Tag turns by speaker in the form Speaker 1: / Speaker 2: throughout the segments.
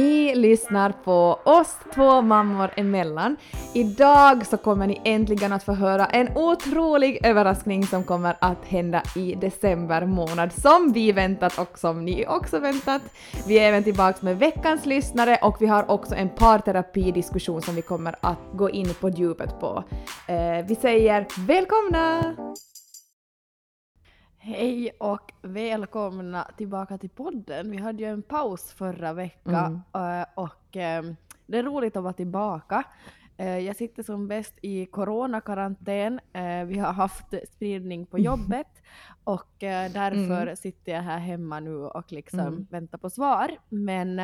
Speaker 1: Ni lyssnar på oss två mammor emellan. Idag så kommer ni äntligen att få höra en otrolig överraskning som kommer att hända i december månad, som vi väntat och som ni också väntat. Vi är även tillbaks med veckans lyssnare och vi har också en parterapidiskussion som vi kommer att gå in på djupet på. Eh, vi säger välkomna!
Speaker 2: Hej och välkomna tillbaka till podden. Vi hade ju en paus förra veckan mm. och ehm, det är roligt att vara tillbaka. Eh, jag sitter som bäst i coronakarantän. Eh, vi har haft spridning på jobbet och eh, därför mm. sitter jag här hemma nu och liksom mm. väntar på svar. Men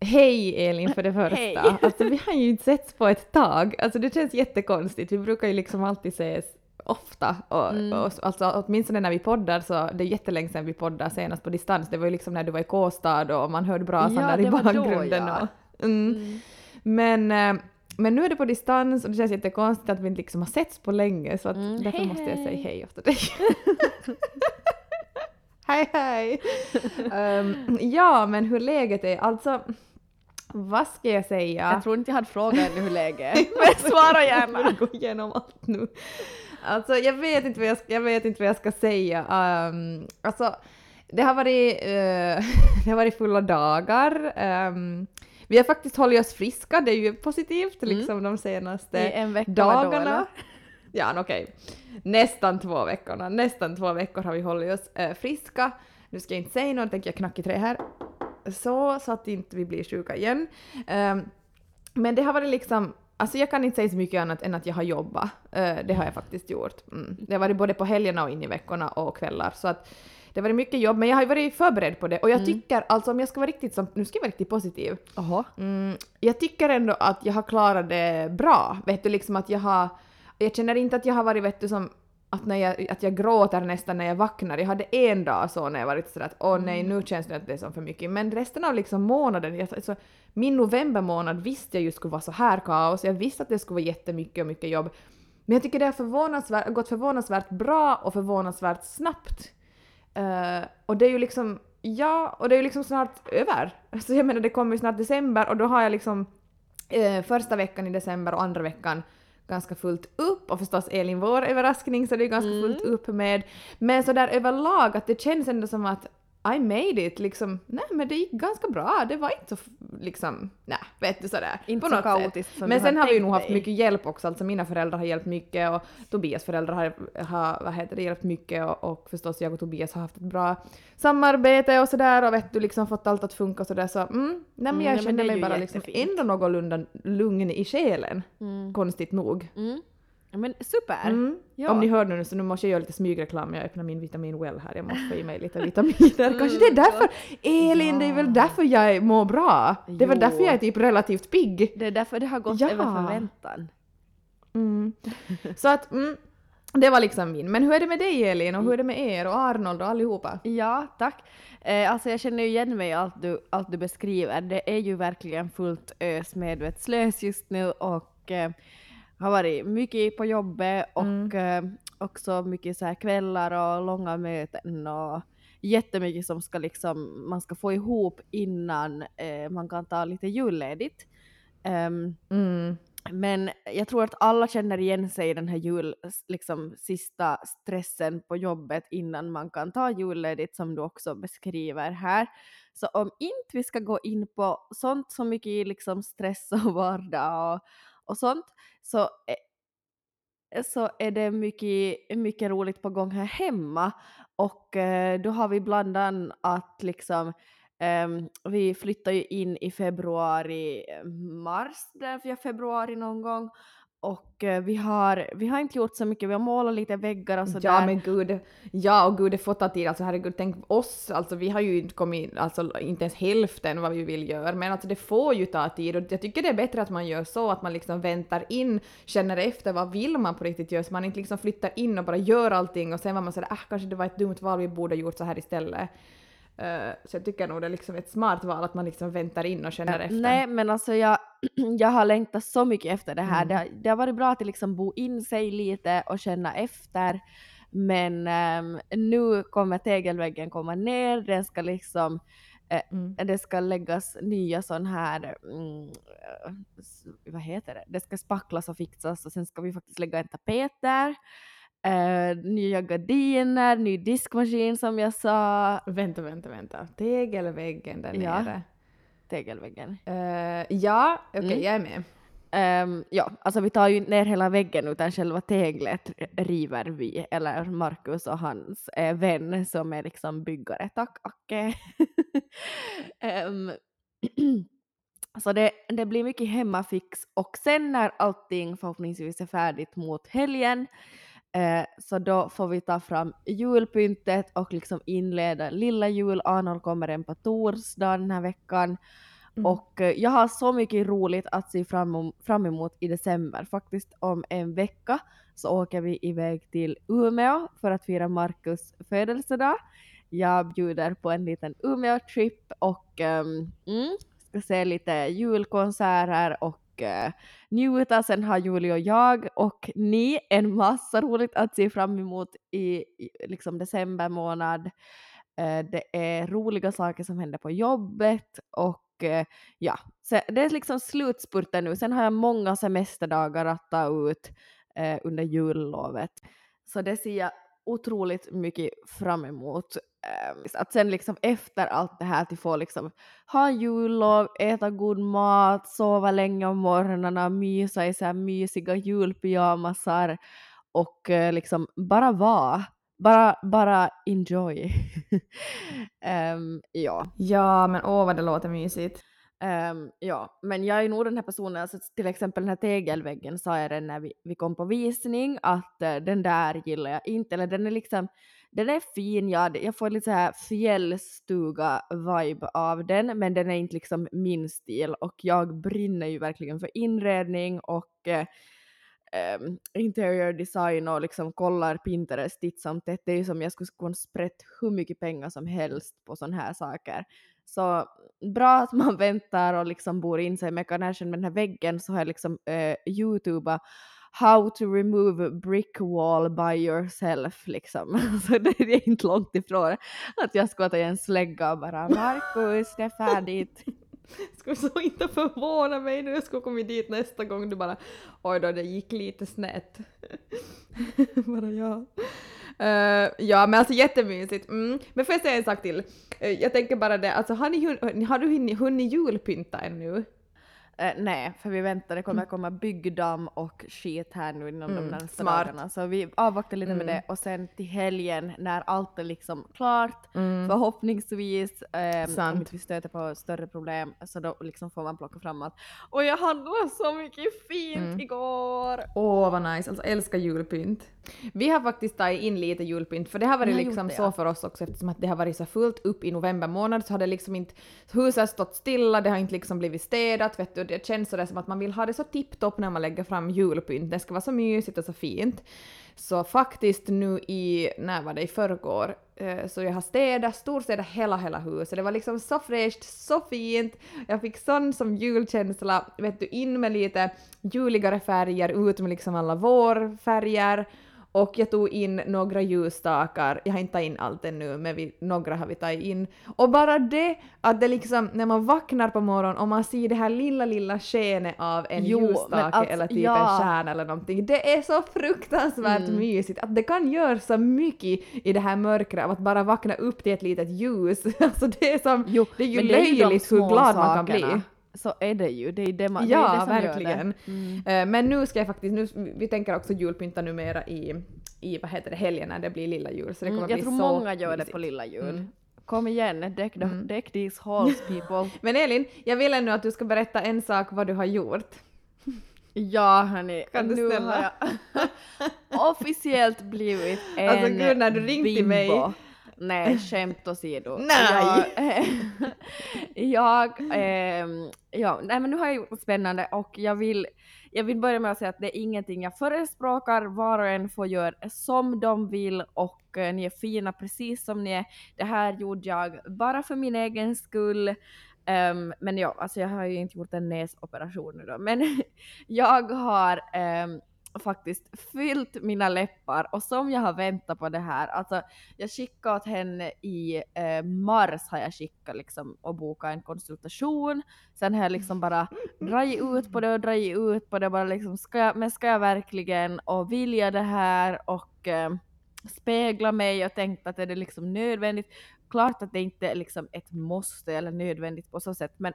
Speaker 1: Hej Elin för det första. Hej. Alltså vi har ju inte setts på ett tag. Alltså det känns jättekonstigt. Vi brukar ju liksom alltid ses ofta. Och, mm. och, alltså, åtminstone när vi poddar så det är jättelänge sedan vi poddade senast på distans. Det var ju liksom när du var i Kåstad och man hörde brasan ja, där i bakgrunden. Då, ja. och, mm. Mm. Men, eh, men nu är det på distans och det känns jättekonstigt att vi inte liksom har setts på länge så att mm. därför hej, måste jag säga hej efter dig. hej hej! um, ja men hur läget är, alltså vad ska jag säga?
Speaker 2: Jag tror inte jag hade frågat ännu hur läget är, men svara gärna!
Speaker 1: Gå igenom allt nu. Alltså jag vet inte vad jag ska, jag vet inte vad jag ska säga. Um, alltså, det har varit, uh, det har varit fulla dagar. Um, vi har faktiskt hållit oss friska, det är ju positivt mm. liksom de senaste I en vecka dagarna. Då, ja, okej. Okay. Nästan två veckorna. Nästan två veckor har vi hållit oss uh, friska. Nu ska jag inte säga något, tänker jag knack i trä här. Så, så att inte vi blir sjuka igen. Um, men det har varit liksom Alltså jag kan inte säga så mycket annat än att jag har jobbat. Uh, det har jag faktiskt gjort. Mm. Det har varit både på helgerna och in i veckorna och kvällar. Så att det har varit mycket jobb, men jag har varit förberedd på det. Och jag mm. tycker, alltså om jag ska vara riktigt som, nu ska jag vara riktigt positiv. Mm, jag tycker ändå att jag har klarat det bra. Vet du, liksom att jag har, jag känner inte att jag har varit, vet du, som att, när jag, att jag gråter nästan när jag vaknar. Jag hade en dag så när jag varit sådär att åh nej, nu känns det att det är som för mycket. Men resten av liksom månaden, jag, alltså, min novembermånad visste jag ju skulle vara så här kaos. Jag visste att det skulle vara jättemycket och mycket jobb. Men jag tycker det har förvånansvärt, gått förvånansvärt bra och förvånansvärt snabbt. Uh, och det är ju liksom, ja, och det är ju liksom snart över. Så jag menar det kommer ju snart december och då har jag liksom uh, första veckan i december och andra veckan ganska fullt upp och förstås Elin vår överraskning så det är ganska mm. fullt upp med. Men sådär överlag att det känns ändå som att i made it, liksom, nej men det gick ganska bra, det var inte så liksom, nej vet du sådär.
Speaker 2: Inte på så kaotiskt
Speaker 1: som Men sen har vi ju nog haft mycket hjälp också, alltså mina föräldrar har hjälpt mycket och Tobias föräldrar har, har vad heter det, hjälpt mycket och, och förstås jag och Tobias har haft ett bra samarbete och sådär och vet du liksom fått allt att funka och sådär så mm, nej men mm, jag mm, kände mig bara liksom ändå någorlunda lugn i själen, mm. konstigt nog.
Speaker 2: Mm. Men super! Mm.
Speaker 1: Ja. Om ni hör nu så nu måste jag göra lite smygreklam, jag öppnar min vitamin well här, jag måste få i mig lite vitaminer. Mm, Kanske det är därför, Elin, ja. det är väl därför jag mår bra? Det är väl därför jag är typ relativt pigg?
Speaker 2: Det är därför det har gått ja. över förväntan.
Speaker 1: Mm. Så att, mm, det var liksom min. Men hur är det med dig Elin och hur är det med er och Arnold och allihopa?
Speaker 2: Ja, tack. Eh, alltså jag känner ju igen mig i allt du, allt du beskriver. Det är ju verkligen fullt ös medvetslös just nu och eh, har varit mycket på jobbet och mm. eh, också mycket så här kvällar och långa möten och jättemycket som ska liksom, man ska få ihop innan eh, man kan ta lite julledigt. Um, mm. Men jag tror att alla känner igen sig i den här jul, liksom, sista stressen på jobbet innan man kan ta julledigt som du också beskriver här. Så om inte vi ska gå in på sånt så mycket liksom stress och vardag och, och sånt så, eh, eh, så är det mycket, mycket roligt på gång här hemma. Och eh, då har vi bland annat liksom Um, vi flyttar ju in i februari, eh, mars, den februari någon gång och eh, vi har, vi har inte gjort så mycket, vi har målat lite väggar och sådär.
Speaker 1: Ja men gud, ja och gud det får ta tid, alltså herregud tänk oss, alltså vi har ju inte kommit, alltså inte ens hälften vad vi vill göra, men alltså det får ju ta tid. Och jag tycker det är bättre att man gör så, att man liksom väntar in, känner efter vad vill man på riktigt göra, så man inte liksom flyttar in och bara gör allting och sen var man sådär, ah kanske det var ett dumt val, vi borde ha gjort så här istället. Uh, så jag tycker nog det är liksom ett smart val att man liksom väntar in och känner efter.
Speaker 2: Nej men alltså jag, jag har längtat så mycket efter det här. Mm. Det, det, har varit bra att liksom bo in sig lite och känna efter. Men um, nu kommer tegelväggen komma ner, den ska liksom Eh,
Speaker 1: Mm.
Speaker 2: det ska läggas nya sån här, mm, eh, vad heter det, det ska spacklas och fixas och sen ska vi faktiskt lägga en tapet där. Eh, nya gardiner, ny diskmaskin som jag sa,
Speaker 1: Vänta, vänta, vänta. Tegelväggen där
Speaker 2: Ja.
Speaker 1: nere.
Speaker 2: tegelväggen.
Speaker 1: Eh, ja, okej,
Speaker 2: Mm.
Speaker 1: jag är med.
Speaker 2: Ehm, ja, alltså vi tar ju ner hela väggen utan själva teglet river vi, eller Markus och hans eh, vän som är liksom byggare. Tack Acke! Ehm, så det, det blir mycket hemmafix och sen när allting förhoppningsvis är färdigt mot helgen eh, så då får vi ta fram julpyntet och liksom inleda lilla jul. Arnold kommer en på torsdag den här veckan.
Speaker 1: Mm.
Speaker 2: Och eh, jag har så mycket roligt att se fram, om, fram emot i december. Faktiskt om en vecka så åker vi iväg till Umeå för att fira Markus födelsedag. Jag bjuder på en liten Umeå-trip och ehm, mm, ska se lite julkonserter och eh, Eh, njuta. Sen har Julie och jag och ni en massa roligt att se fram emot i, i liksom december månad. Eh, det är roliga saker som händer på jobbet och eh, ja, så det är liksom slutspurten nu. Sen har jag många semesterdagar att ta ut eh, under jullovet. Så det ser jag otroligt mycket fram emot. Eh, att sen liksom efter allt det här till få liksom ha jullov, äta god mat, sova länge om morgnarna, mysa i så här mysiga julpyjamasar och eh, liksom bara vara. Bara, bara enjoy. Ehm, ja.
Speaker 1: Ja, men åh vad det låter mysigt.
Speaker 2: Ehm, ja, men jag är nog den här personen, alltså till exempel den här tegelväggen sa jag den när vi, vi kom på visning att eh, den där gillar jag inte, eller den är liksom, den är fin, ja, jag får lite så här fjällstuga-vibe av den, men den är inte liksom min stil och jag brinner ju verkligen för inredning och eh, ehm, interior design och liksom kollar Pinterest titt som tätt. Det är ju som jag skulle kunna sprätta hur mycket pengar som helst på sådana här saker. Så bra att man väntar och liksom bor in sig med erkänna med den här väggen så har jag liksom eh, youtubat How to remove brick wall by yourself liksom. Så alltså, det är inte långt ifrån att jag ska ta en slägga och bara Markus det är färdigt.
Speaker 1: Skulle så inte förvåna mig nu, jag skulle komma dit nästa gång du bara oj då det gick lite snett. bara ja. Uh, ja men alltså jättemysigt. Mm. Men får jag säga en sak till? Uh, jag tänker bara det, alltså har, ni, har du hunnit, hunnit julpynta ännu?
Speaker 2: Eh, nej, för vi väntar, det kommer komma byggdamm och skit här nu inom
Speaker 1: Mm,
Speaker 2: de närmaste
Speaker 1: smart.
Speaker 2: dagarna. Så vi avvaktar lite med
Speaker 1: Mm.
Speaker 2: det och sen till helgen när allt är liksom klart,
Speaker 1: Mm.
Speaker 2: förhoppningsvis, eh, om
Speaker 1: Sant.
Speaker 2: inte vi stöter på större problem, så då liksom får man plocka fram allt. Och jag handlade så mycket fint
Speaker 1: Mm.
Speaker 2: igår!
Speaker 1: Åh vad nice, alltså älskar julpynt. Vi har faktiskt tagit in lite julpynt för det har varit liksom
Speaker 2: det,
Speaker 1: så
Speaker 2: ja.
Speaker 1: för oss också eftersom att det har varit så fullt upp i november månad så har det liksom inte, huset har stått stilla, det har inte liksom blivit städat vet du, det känns sådär som att man vill ha det så tipptopp när man lägger fram julpynt, det ska vara så mysigt och så fint. Så faktiskt nu i, när var det, i förrgår, eh, så jag har städat, storstädat hela, hela huset. Det var liksom så fräscht, så fint. Jag fick sån som julkänsla, vet du, in med lite juligare färger, ut med liksom alla vårfärger. Och jag tog in några ljusstakar, jag har inte tagit in allt ännu, men vi, några har vi tagit in. Och bara det, att det liksom, när man vaknar på morgonen och man ser det här lilla, lilla skenet av en
Speaker 2: Jo,
Speaker 1: ljusstake
Speaker 2: alltså,
Speaker 1: eller typ
Speaker 2: ja.
Speaker 1: en stjärna eller någonting, det är så fruktansvärt
Speaker 2: Mm.
Speaker 1: mysigt att det kan göra så mycket i det här mörkret av att bara vakna upp till ett litet ljus. Alltså det är som,
Speaker 2: Jo,
Speaker 1: det är ju löjligt hur glad man kan bli.
Speaker 2: Så är det ju, det är det man, det är
Speaker 1: Ja,
Speaker 2: det som gör
Speaker 1: verkligen.
Speaker 2: det. Mm.
Speaker 1: Eh, Men nu ska jag faktiskt, nu, vi tänker också julpynta numera i, i vad heter det, helgen när det blir lilla jul. Så det kommer
Speaker 2: Mm, jag
Speaker 1: bli
Speaker 2: tror
Speaker 1: så
Speaker 2: många gör det
Speaker 1: mysigt.
Speaker 2: på lilla jul.
Speaker 1: Mm.
Speaker 2: Kom igen, deck, the,
Speaker 1: Mm.
Speaker 2: deck these halls people.
Speaker 1: Men Elin, jag vill ännu att du ska berätta en sak vad du har gjort.
Speaker 2: Ja hörni,
Speaker 1: Kan du
Speaker 2: nu
Speaker 1: snälla?
Speaker 2: har jag officiellt blivit en
Speaker 1: Alltså, gud, när du ringde till mig.
Speaker 2: Nej, skämt åsido.
Speaker 1: Nej.
Speaker 2: Jag, jag ehm, ja, nej men nu har jag gjort något spännande och jag vill, jag vill börja med att säga att det är ingenting jag förespråkar, var och en får göra som de vill och eh, ni är fina precis som ni är. Det här gjorde jag bara för min egen skull. Ehm, men ja, alltså jag har ju inte gjort en näsoperation nu då, men jag har ehm, faktiskt fyllt mina läppar och som jag har väntat på det här. Alltså jag skickade åt henne i eh, mars har jag skickat liksom och bokat en konsultation. Sen har jag liksom bara dragit ut på det och dragit ut på det bara liksom ska jag, men ska jag verkligen och vilja det här och eh, spegla mig och tänkt att är det liksom nödvändigt. Klart att det inte är liksom ett måste eller nödvändigt på så sätt men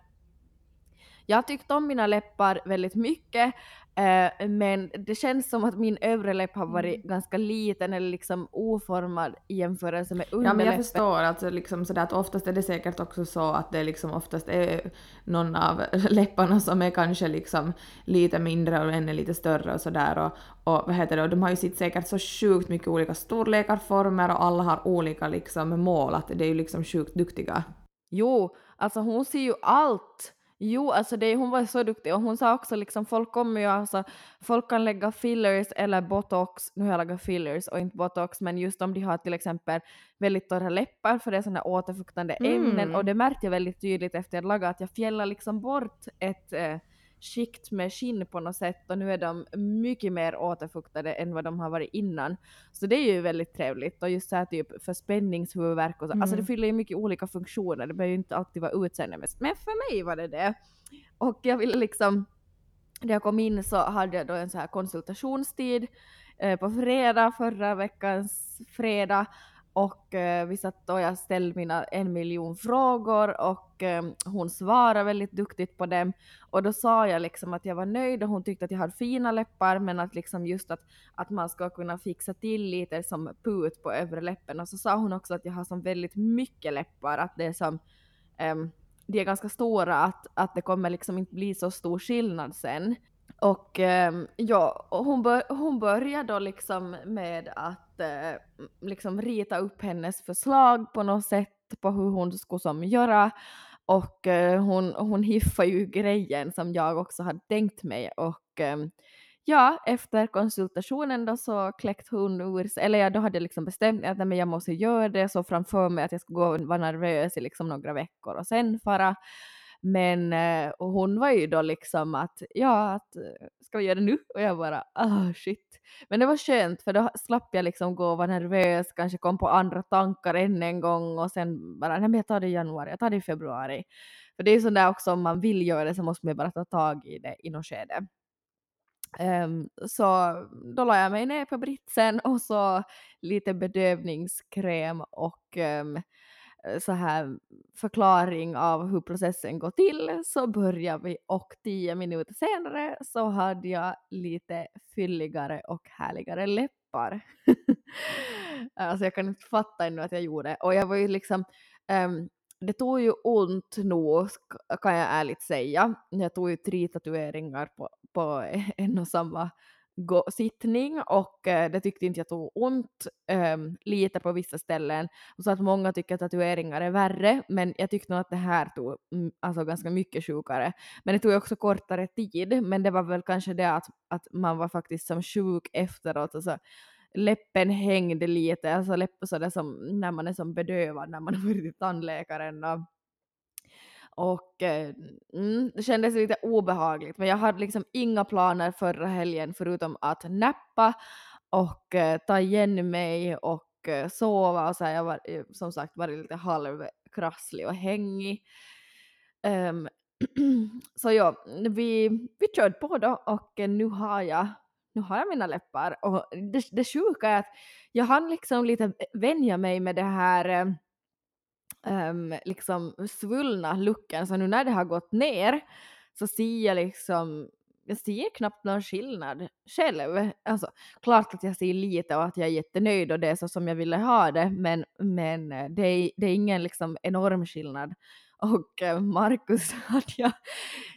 Speaker 2: jag har tyckt om mina läppar väldigt mycket, eh, men det känns som att min övre läpp har varit mm. ganska liten eller liksom oformad i jämförelse med underläppen.
Speaker 1: Ja men jag förstår alltså liksom sådär att oftast är det säkert också så att det liksom oftast är någon av läpparna som är kanske liksom lite mindre och en är lite större och sådär och, och vad heter det, och de har ju sitt säkert så sjukt mycket olika storlekar, former och alla har olika liksom mål att det är ju liksom sjukt duktiga.
Speaker 2: Jo, alltså hon ser ju allt Jo, alltså det, hon var så duktig. Och hon sa också liksom folk kommer ju alltså, folk kan lägga fillers eller botox, nu har jag lagat fillers och inte botox, men just om de har till exempel väldigt torra läppar för det är sådana återfuktande mm. ämnen. Och det märkte jag väldigt tydligt efter att jag lagat. Att jag fjällar liksom bort ett eh, skikt med skinn på något sätt och nu är de mycket mer återfuktade än vad de har varit innan. Så det är ju väldigt trevligt och just så här typ för spänningshuvudvärk och så. Mm. Alltså det mm. fyller ju mycket olika funktioner, det behöver ju inte alltid vara utseendemässigt. Men för mig var det det. Och jag ville liksom, när jag kom in så hade jag då en så här konsultationstid eh, på fredag, förra veckans fredag och eh, vi satt och jag ställde mina en miljon frågor och eh, hon svarade väldigt duktigt på dem. Och då sa jag liksom att jag var nöjd och hon tyckte att jag hade fina läppar men att liksom just att, att man ska kunna fixa till lite som put på övre läppen. Och så sa hon också att jag har som väldigt mycket läppar, att det är som eh, de är ganska stora, att, att det kommer liksom inte bli så stor skillnad sen. Och um, ja, hon, bör, hon började då liksom med att Eh, liksom rita upp hennes förslag på något sätt på hur hon skulle som göra. Och eh, hon, hon hiffade ju grejen som jag också hade tänkt mig. Och eh, ja, efter konsultationen då så kläckte hon ur sig, eller ja, då hade jag liksom bestämt mig att nej, men jag måste göra det, så framför mig att jag ska gå och vara nervös i liksom några veckor och sen fara. Men eh, och hon var ju då liksom att ja, att, eh, ska vi göra det nu? Och jag bara ah shit. Men det var skönt för då slapp jag liksom gå och vara nervös, kanske kom på andra tankar än en gång och sen bara nej men jag tar det i januari, jag tar det i februari. För det är ju sådär också om man vill göra det så måste man bara ta tag i det i något skede. Um, så då la jag mig ner på britsen och så lite bedövningskräm och um, Eh, så här förklaring av hur processen går till så börjar vi och tio minuter senare så hade jag lite fylligare och härligare läppar. alltså jag kan inte fatta ännu att jag gjorde och jag var ju liksom um, det tog ju ont nog kan jag ärligt säga. Jag tog ju tre tatueringar på, på en och samma sittning och eh, det tyckte inte jag tog ont um, lite på vissa ställen. Och så att många tycker att tatueringar är värre men jag tyckte nog att det här tog mm, alltså ganska mycket sjukare. Men det tog också kortare tid men det var väl kanske det att, att man var faktiskt som sjuk efteråt. Alltså, läppen hängde lite, alltså läppen sådär som när man är som bedövad när man har varit till tandläkaren. Och, och eh, mm, det kändes lite obehagligt men jag hade liksom inga planer förra helgen förutom att nappa och eh, ta igen mig och eh, sova och så här, jag var eh, som sagt varit lite halvkrasslig och hängig. Um, så ja, vi, vi körde på då och eh, nu har jag nu har jag mina läppar och det, det sjuka är att jag hann liksom lite vänja mig med det här eh, um, liksom svullna looken så nu när det har gått ner så ser jag liksom jag ser knappt någon skillnad själv. Alltså, klart att jag ser lite och att jag är jättenöjd och det är så som jag ville ha det men, men eh, det, är, det är ingen liksom enorm skillnad. Och eh, Markus hade jag,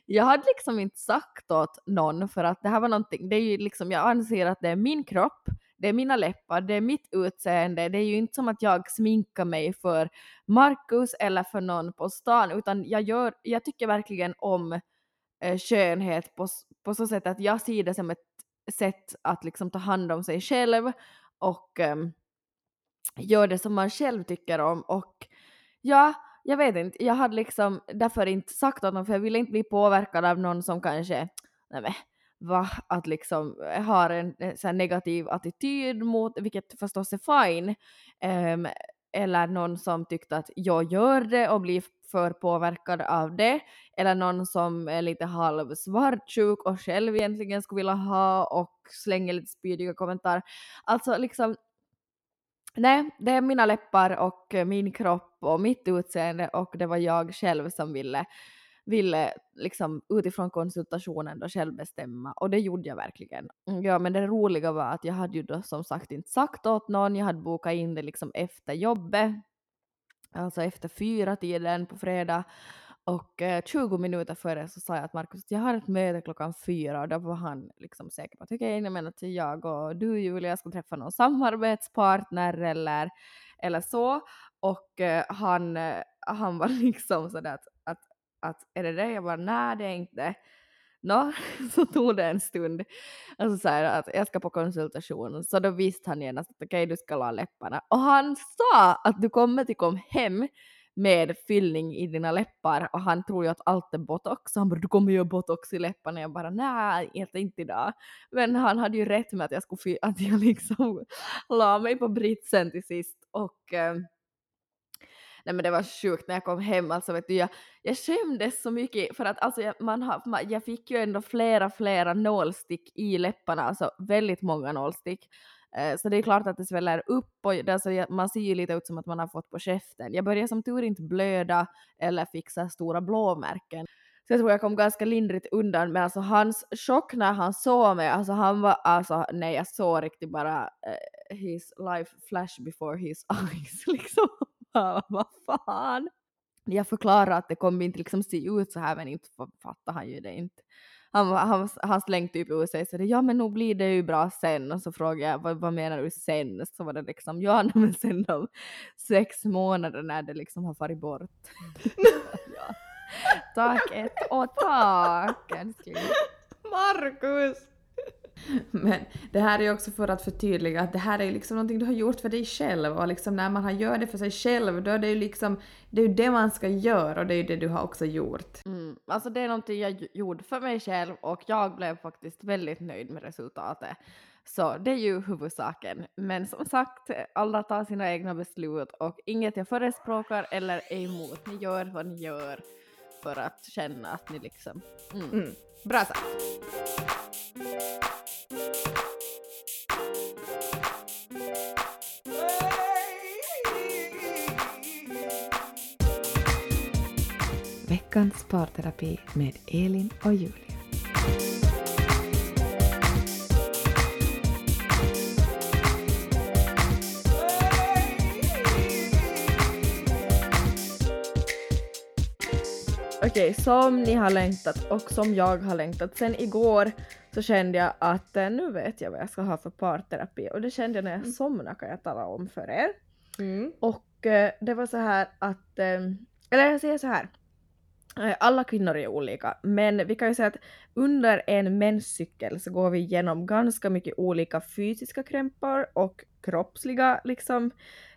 Speaker 2: jag hade liksom inte sagt åt någon för att det här var någonting, det är ju liksom, jag anser att det är min kropp, det är mina läppar, det är mitt utseende, det är ju inte som att jag sminkar mig för Marcus eller för någon på stan utan jag, gör, jag tycker verkligen om eh, skönhet på, på så sätt att jag ser det som ett sätt att liksom ta hand om sig själv och eh, gör det som man själv tycker om. Och ja, jag vet inte, jag hade liksom därför inte sagt åt någon för jag ville inte bli påverkad av någon som kanske, nej men, va, att liksom eh, har en, eh, en här negativ attityd mot, vilket förstås är fine, um, eller någon som tyckte att jag gör det och blir för påverkad av det, eller någon som är lite halv svartsjuk och själv egentligen skulle vilja ha och slänger lite spydiga kommentarer. Alltså liksom Nej, det är mina läppar och min kropp och mitt utseende och det var jag själv som ville, ville liksom utifrån konsultationen då själv bestämma och det gjorde jag verkligen. Mm, ja, men det roliga var att jag hade ju då som sagt inte sagt åt någon, jag hade bokat in det liksom efter jobbet, alltså efter fyra tiden på fredag och eh, 20 minuter före så sa jag att Markus, jag har ett möte klockan fyra och då var han liksom säker på att okej, okay, menar att jag och du Julia ska träffa någon samarbetspartner eller, eller så. Och eh, han, eh, han var liksom sådär att, att, är det det? Jag bara nej det är inte. Nå, så tog det en stund. Och så sa jag att jag ska på konsultation. Så då visste han genast att okej okay, du ska la läpparna. Och han sa att du kommer till kom hem med fyllning i dina läppar och han tror ju att allt är botox. Han bara du kommer göra botox i läpparna. Jag bara nej, inte idag. Men han hade ju rätt med att jag skulle att jag liksom la mig på britsen till sist och eh, Nej men det var sjukt när jag kom hem, alltså vet du, jag, jag skämdes så mycket för att alltså jag, man har, man, jag fick ju ändå flera, flera nålstick i läpparna, alltså väldigt många nålstick. Eh, så det är klart att det sväller upp och det, alltså, man ser ju lite ut som att man har fått på käften. Jag började som tur inte blöda eller fixa stora blåmärken. Så jag tror jag kom ganska lindrigt undan men alltså hans chock när han såg mig, alltså han var alltså nej jag såg riktigt bara uh, his life flash before his eyes liksom. Vad fan? Jag förklarade att det kommer inte liksom se ut så här men inte fattar han ju det inte han, han, han slängde typ ur sig så det, ja men nog blir det ju bra sen och så frågade jag vad, vad menar du sen? Så var det liksom ja men sen om sex månader när det liksom har farit bort. ja. Tack ett och tack älskling.
Speaker 1: Markus! Men det här är också för att förtydliga att det här är liksom någonting du har gjort för dig själv och liksom när man har gör det för sig själv då är det ju liksom det är ju det man ska göra och det är ju det du har också gjort.
Speaker 2: Mm, alltså det är någonting jag gjorde för mig själv och jag blev faktiskt väldigt nöjd med resultatet. Så det är ju huvudsaken. Men som sagt, alla tar sina egna beslut och inget jag förespråkar eller är emot. Ni gör vad ni gör för att känna att ni liksom...
Speaker 1: Mm. Mm. Bra sagt. Veckans parterapi med Elin och Julia.
Speaker 2: Okej, som ni har längtat och som jag har längtat sen igår så kände jag att eh, nu vet jag vad jag ska ha för parterapi och det kände jag när jag mm. somnade kan jag tala om för er. Mm. Och eh, det var så här att, eh, eller jag säger så här, eh, alla kvinnor är olika, men vi kan ju säga att under en menscykel så går vi igenom ganska mycket olika fysiska krämpor och kroppsliga liksom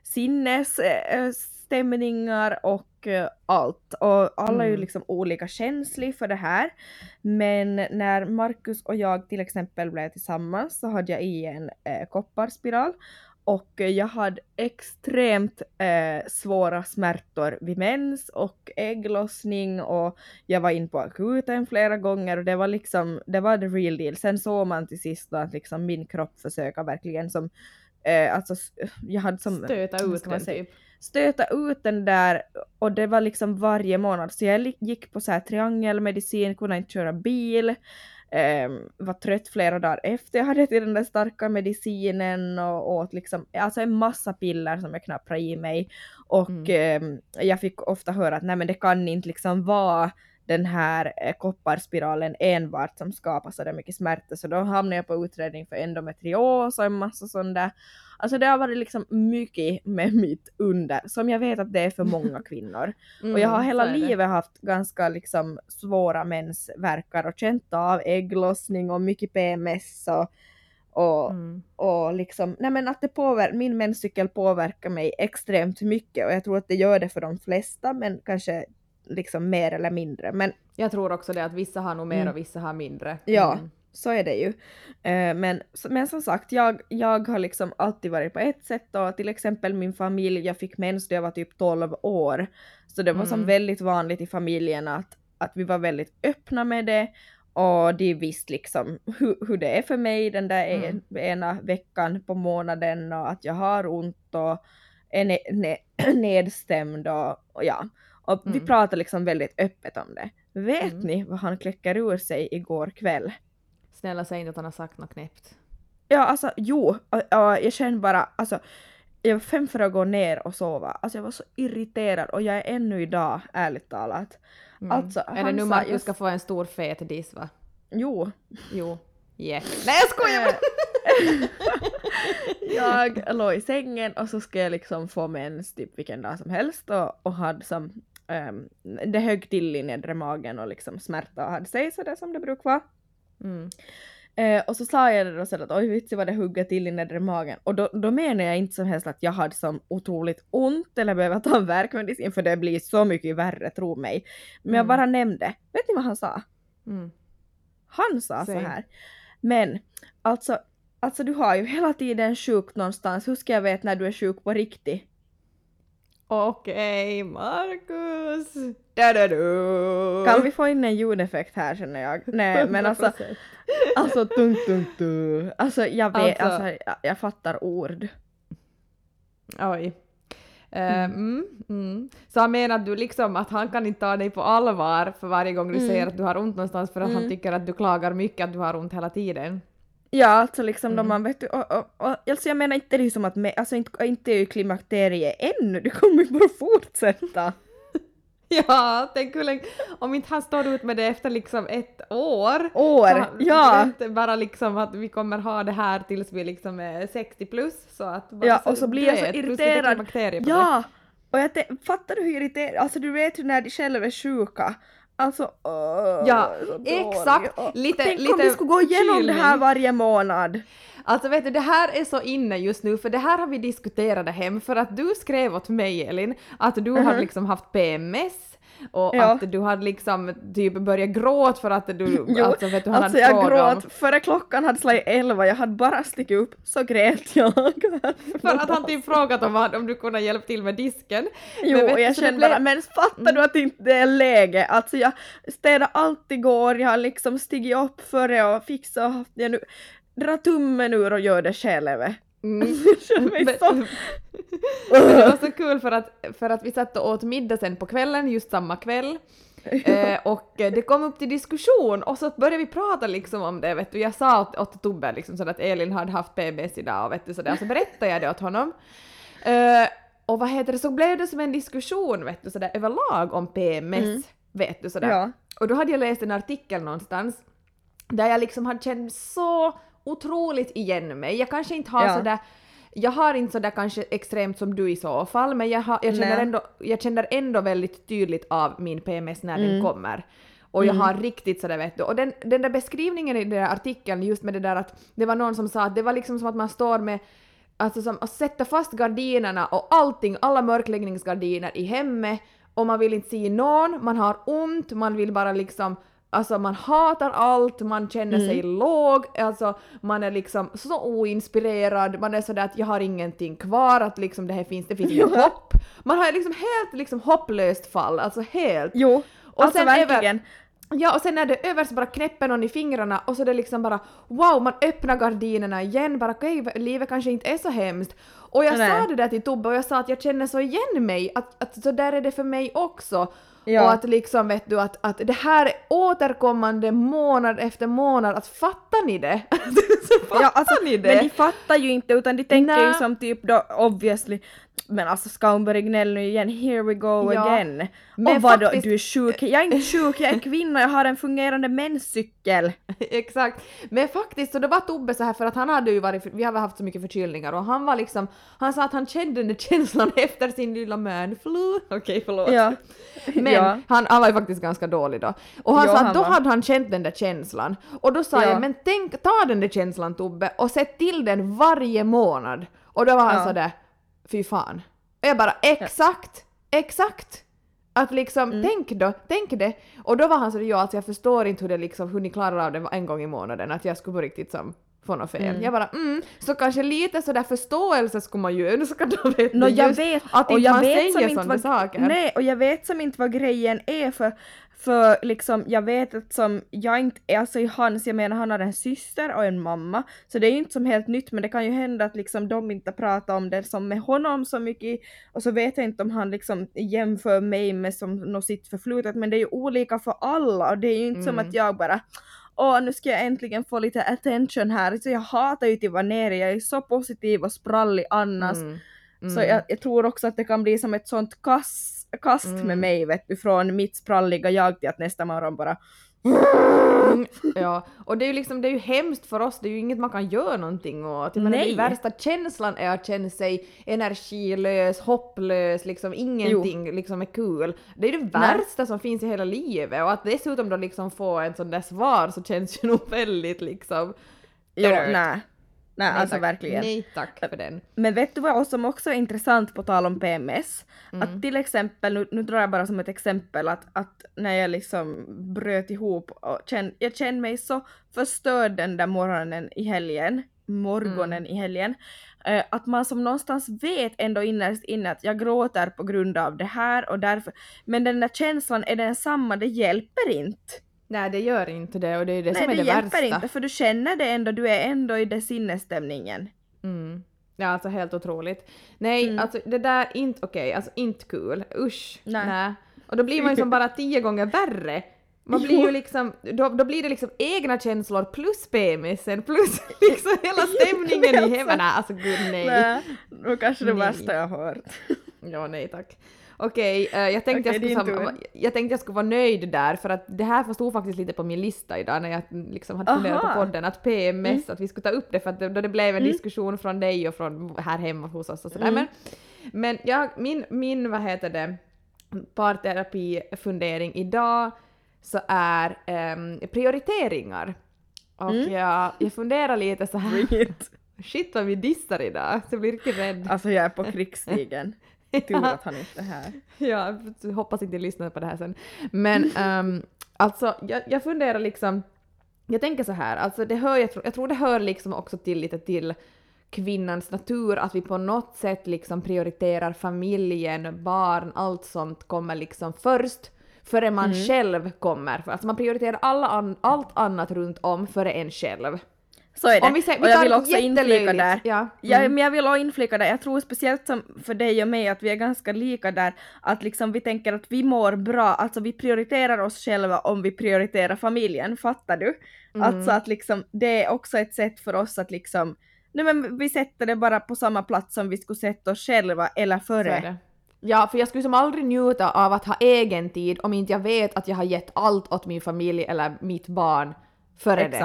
Speaker 2: sinnesstämningar eh, och Eh, allt. Och alla mm. är ju mm. liksom olika känsliga för det här. Men när Marcus och jag till exempel blev tillsammans så hade jag i en eh, kopparspiral och jag hade extremt eh, svåra smärtor vid mens och ägglossning och jag var in på akuten flera gånger och det var liksom, det var the real deal. Sen såg man till sist att liksom min kropp försöka verkligen som, eh, alltså jag hade som...
Speaker 1: Stöta ut den typ
Speaker 2: stöta ut den där och det var liksom varje månad. Så jag gick på så här triangelmedicin, kunde inte köra bil, eh, var trött flera dagar efter jag hade till den där starka medicinen och åt liksom, alltså en massa piller som jag knappade i mig. Och mm. eh, jag fick ofta höra att nej men det kan inte liksom vara den här eh, kopparspiralen enbart som skapar så där mycket smärta så då hamnade jag på utredning för endometrios och en massa sånt där. Alltså det har varit liksom mycket med mitt under som jag vet att det är för många kvinnor. Mm, och jag har mm, hela livet haft ganska liksom svåra mensvärkar och känt av ägglossning och mycket PMS och och, mm. och liksom, nej men att det påver min menscykel påverkar mig extremt mycket och jag tror att det gör det för de flesta men kanske liksom mer eller mindre. Men
Speaker 1: jag tror också det att vissa har nog mer mm. och vissa har mindre.
Speaker 2: Ja, mm. Så är det ju. Eh, men, men som sagt, jag, jag har liksom alltid varit på ett sätt och till exempel min familj, jag fick mens då jag var typ 12 år. Så det var
Speaker 1: Mm.
Speaker 2: som väldigt vanligt i familjen att, att vi var väldigt öppna med det och de visste liksom hur, hur det är för mig den där en, ena veckan på månaden och att jag har ont och är ne, ne, nedstämd och, och ja. Och vi
Speaker 1: Mm.
Speaker 2: pratar liksom väldigt öppet om det. Vet
Speaker 1: Mm.
Speaker 2: ni vad han kläcker ur sig igår kväll?
Speaker 1: Snälla säg inte att han har sagt något knäppt.
Speaker 2: Ja, alltså jo, och, och jag känner bara, alltså jag var fem för att gå ner och sova. Alltså jag var så irriterad och jag är ännu idag, ärligt talat.
Speaker 1: Mm.
Speaker 2: Alltså,
Speaker 1: är det nu Marcus
Speaker 2: just-
Speaker 1: ska få en stor fet diss va?
Speaker 2: Jo,
Speaker 1: Jo. Yeah. Nej jag skojar
Speaker 2: jag låg i sängen och så skulle jag liksom få mens typ vilken dag som helst och, och hade som, ehm, det högg till i nedre magen och liksom smärta och hade sig sådär som det brukar vara.
Speaker 1: Mm.
Speaker 2: Eh, och så sa jag det då så att oj vitsi vad det hugger till i nedre magen. Och då, då menar jag inte som helst att jag hade som otroligt ont eller behöver ta värkmedicin för det blir så mycket värre, tro mig. Men jag
Speaker 1: Mm.
Speaker 2: bara nämnde. Vet ni vad han sa?
Speaker 1: Mm.
Speaker 2: Han sa
Speaker 1: Säg.
Speaker 2: så här. Men alltså, alltså du har ju hela tiden sjuk någonstans. Hur ska jag veta när du är sjuk på riktigt?
Speaker 1: Okej, Marcus! Da-da-du.
Speaker 2: Kan vi få in en ljudeffekt här känner jag? Nej men alltså,
Speaker 1: 100%.
Speaker 2: alltså tung tung tung. Alltså jag vet,
Speaker 1: Alltså-
Speaker 2: alltså, jag, jag fattar ord.
Speaker 1: Oj. Eh, mm, mm. Så han menar att du liksom att han kan inte ta dig på allvar för varje gång du
Speaker 2: Mm.
Speaker 1: säger att du har ont någonstans för att han
Speaker 2: Mm.
Speaker 1: tycker att du klagar mycket att du har ont hela tiden.
Speaker 2: Ja, alltså liksom
Speaker 1: Mm.
Speaker 2: man vet och, och, och, alltså jag menar inte det är som att, me, alltså inte, inte är ju klimakteriet ännu, det kommer ju bara fortsätta.
Speaker 1: Ja, tänk hur länge, om inte han står ut med det efter liksom ett år.
Speaker 2: År,
Speaker 1: han-
Speaker 2: ja!
Speaker 1: vet Bara liksom att vi kommer ha det här tills vi liksom är 60 plus så att bara
Speaker 2: Ja, och så blir jag så irriterad.
Speaker 1: på det.
Speaker 2: Ja! Och jag fattar du hur irriterad, alltså du vet ju när de själva är sjuka. Alltså åh,
Speaker 1: Ja,
Speaker 2: dålig.
Speaker 1: exakt.
Speaker 2: Och
Speaker 1: Lite-
Speaker 2: Tänk om
Speaker 1: lite
Speaker 2: vi skulle gå igenom det här varje månad.
Speaker 1: Alltså vet du, det här är så inne just nu för det här har vi diskuterat hem för att du skrev åt mig Elin att du
Speaker 2: Mhm.
Speaker 1: hade liksom haft PMS och
Speaker 2: Ja.
Speaker 1: att du hade liksom typ börjat gråta för att du,
Speaker 2: Jo,
Speaker 1: alltså vet du, han
Speaker 2: Alltså
Speaker 1: hade
Speaker 2: jag
Speaker 1: frågat om,
Speaker 2: gråt före klockan hade slagit elva, jag hade bara stickit upp, så grät jag.
Speaker 1: för att han typ frågat om, om du kunde hjälpa till med disken.
Speaker 2: Jo,
Speaker 1: Men vet
Speaker 2: och
Speaker 1: du,
Speaker 2: jag kände
Speaker 1: blev-
Speaker 2: bara, men fattar du att inte det är läge? Alltså jag städar alltid går, jag har liksom stigit upp före och fixat och haft jag nu dra tummen ur och gör det själv.
Speaker 1: Mm. Men-
Speaker 2: så...
Speaker 1: Men det var så kul för att, för att vi satt och åt middag sen på kvällen, just samma kväll. Eh, och eh, det kom upp till diskussion och så började vi prata liksom om det, vet du. Jag sa åt, åt Tobbe liksom att Elin hade haft PBS idag och vet du sådär, så berättade jag det åt honom. Eh, och vad heter det, så blev det som en diskussion vet du sådär överlag om PMS,
Speaker 2: Mm.
Speaker 1: vet du sådär.
Speaker 2: Ja.
Speaker 1: Och då hade jag läst en artikel någonstans där jag liksom hade känt så otroligt igen mig. Jag kanske inte har
Speaker 2: Ja.
Speaker 1: sådär jag har inte sådär kanske extremt som du i så fall, men jag, har, jag, känner,
Speaker 2: Nej.
Speaker 1: ändå, jag känner ändå väldigt tydligt av min PMS när den
Speaker 2: Mm.
Speaker 1: kommer. Och jag har riktigt sådär vet du, och den, den där beskrivningen i den där artikeln just med det där att det var någon som sa att det var liksom som att man står med Alltså som att sätta fast gardinerna och allting, alla mörkläggningsgardiner i hemmet och man vill inte se någon, man har ont, man vill bara liksom Alltså man hatar allt, man känner sig låg, alltså man är liksom så oinspirerad, man är sådär att jag har ingenting kvar, att liksom det här finns, det finns inget hopp. Man har liksom helt liksom hopplöst fall, alltså helt.
Speaker 2: Jo,
Speaker 1: Och
Speaker 2: alltså
Speaker 1: sen över-
Speaker 2: verkligen.
Speaker 1: Ja, och sen när det är över så bara knäpper någon i fingrarna och så är det liksom bara wow, man öppnar gardinerna igen, bara okej, livet kanske inte är så hemskt. Och jag
Speaker 2: Nej.
Speaker 1: sa det där till Tobbe och jag sa att jag känner så igen mig, att, att så där är det för mig också.
Speaker 2: Ja.
Speaker 1: Och att liksom vet du att, att det här är återkommande månad efter månad, att fattar ni det? så fattar
Speaker 2: Ja, alltså,
Speaker 1: ni det?
Speaker 2: Men de fattar ju inte utan de tänker ju
Speaker 1: Nä.
Speaker 2: som typ då obviously men alltså ska hon börja gnälla nu igen? Here we go
Speaker 1: Ja.
Speaker 2: again.
Speaker 1: Men
Speaker 2: och vadå,
Speaker 1: faktiskt-
Speaker 2: du är sjuk? Jag är inte sjuk, jag är kvinna, jag har en fungerande menscykel.
Speaker 1: Exakt. Men faktiskt så det var Tobbe så här för att han hade ju varit, vi har väl haft så mycket förkylningar och han var liksom, han sa att han kände den känslan efter sin lilla manflu. Okej förlåt.
Speaker 2: Ja.
Speaker 1: Men
Speaker 2: Ja.
Speaker 1: han, han var ju faktiskt ganska dålig då. Och han
Speaker 2: Ja,
Speaker 1: sa att
Speaker 2: han
Speaker 1: då
Speaker 2: var.
Speaker 1: hade han känt den där känslan. Och då sa
Speaker 2: Ja.
Speaker 1: jag men tänk, ta den där känslan Tobbe och sätt till den varje månad. Och då var han
Speaker 2: Ja.
Speaker 1: sådär, fy fan. Och jag bara exakt, exakt. Att liksom, tänk då, tänk det. Och då var han så ja alltså jag förstår inte hur det liksom, hur ni klarar av det en gång i månaden, att jag skulle på riktigt som få något fel. Jag bara mm, så kanske lite sådär förståelse skulle man ju önska då vet du,
Speaker 2: jag vet,
Speaker 1: att
Speaker 2: och
Speaker 1: inte
Speaker 2: jag
Speaker 1: man
Speaker 2: vet
Speaker 1: säger sådana saker.
Speaker 2: Nej, och jag vet som inte vad grejen är för, för liksom, jag vet att som, jag inte, alltså i hans, jag menar han har en syster och en mamma, så det är ju inte som helt nytt men det kan ju hända att liksom de inte pratar om det som med honom så mycket och så vet jag inte om han liksom jämför mig med som något sitt förflutet men det är ju olika för alla och det är ju inte som
Speaker 1: Mm.
Speaker 2: att jag bara Åh, nu ska jag äntligen få lite attention här. Så jag hatar ju att vara nere, jag är så positiv och sprallig annars.
Speaker 1: Mm.
Speaker 2: Så
Speaker 1: Mm.
Speaker 2: jag, jag tror också att det kan bli som ett sånt kast, kast med
Speaker 1: Mm.
Speaker 2: mig vet du, från mitt spralliga jag till att nästa morgon bara
Speaker 1: Mm, ja, och det är ju liksom, det är ju hemskt för oss, det är ju inget man kan göra någonting åt. Jag menar,
Speaker 2: Nej.
Speaker 1: den värsta känslan är att känna sig energilös, hopplös, liksom ingenting liksom är kul. Det är det värsta som finns i hela livet och att dessutom då liksom få en sån där svar så känns ju nog väldigt liksom...
Speaker 2: Jo,
Speaker 1: Dirt.
Speaker 2: Nej. Nej, alltså
Speaker 1: tack.
Speaker 2: verkligen.
Speaker 1: Nej tack för den.
Speaker 2: Men vet du vad som också är intressant på tal om PMS?
Speaker 1: Mm.
Speaker 2: Att till exempel, nu, nu drar jag bara som ett exempel att, att när jag liksom bröt ihop och känn, jag kände mig så förstörd den där morgonen i helgen, morgonen
Speaker 1: Mm.
Speaker 2: i helgen, eh, att man som någonstans vet ändå innerst inne att jag gråter på grund av det här och därför, men den där känslan är densamma, det hjälper inte.
Speaker 1: Nej det gör inte det och det är det
Speaker 2: Nej,
Speaker 1: som är
Speaker 2: det
Speaker 1: det
Speaker 2: hjälper
Speaker 1: värsta.
Speaker 2: inte för du känner det ändå, du är ändå i det sinnesstämningen.
Speaker 1: Mm. Ja alltså helt otroligt. Nej
Speaker 2: Mm.
Speaker 1: alltså det där är inte okej, alltså inte kul. Usch.
Speaker 2: Nej.
Speaker 1: Nej. Och då blir man ju som bara tio gånger värre. Man blir
Speaker 2: Jo.
Speaker 1: ju liksom, då, då blir det liksom egna känslor plus PMSen plus liksom hela stämningen i hemmet. Nej alltså gud nej.
Speaker 2: Nej, det var kanske det
Speaker 1: Nej.
Speaker 2: värsta jag har hört.
Speaker 1: Ja nej tack. Okej, eh, jag, tänkte
Speaker 2: Okej,
Speaker 1: jag, skulle jag tänkte jag skulle vara nöjd där för att det här stod faktiskt lite på min lista idag när jag liksom hade funderat på
Speaker 2: Aha. Mm.
Speaker 1: podden att PMS, att vi skulle ta upp det för att det, då det blev en diskussion från dig och från här hemma hos oss och sådär.
Speaker 2: Mm.
Speaker 1: Men, men jag, min, min, vad heter det, parterapifundering idag så är ehm, prioriteringar. Och
Speaker 2: Mm.
Speaker 1: jag, jag funderar lite så här, shit vad vi dissar idag, så jag blir riktigt rädd.
Speaker 2: Alltså jag är på krigsstigen. Tur att han inte är här.
Speaker 1: Ja, jag hoppas inte ni lyssnar på det här sen. Men um, alltså, jag, jag funderar liksom, jag tänker så här, alltså det hör, jag, tror, jag tror det hör liksom också till lite till kvinnans natur att vi på något sätt liksom prioriterar familjen, barn, allt sånt kommer liksom först före man
Speaker 2: Mm.
Speaker 1: själv kommer. Alltså man prioriterar alla an, allt annat runt om före en själv.
Speaker 2: Så är det.
Speaker 1: Om vi säger- vi
Speaker 2: och jag vill också inflika där.
Speaker 1: ja,
Speaker 2: Ja,
Speaker 1: mm.
Speaker 2: men jag vill också inflika där, jag tror speciellt som för dig och mig att vi är ganska lika där, att liksom vi tänker att vi mår bra, alltså vi prioriterar oss själva om vi prioriterar familjen, fattar du?
Speaker 1: Mm.
Speaker 2: Alltså att liksom det är också ett sätt för oss att liksom, nej men vi sätter det bara på samma plats som vi skulle sätta oss själva eller före.
Speaker 1: Ja, för jag skulle som aldrig njuta av att ha egen tid om inte jag vet att jag har gett allt åt min familj eller mitt barn före det.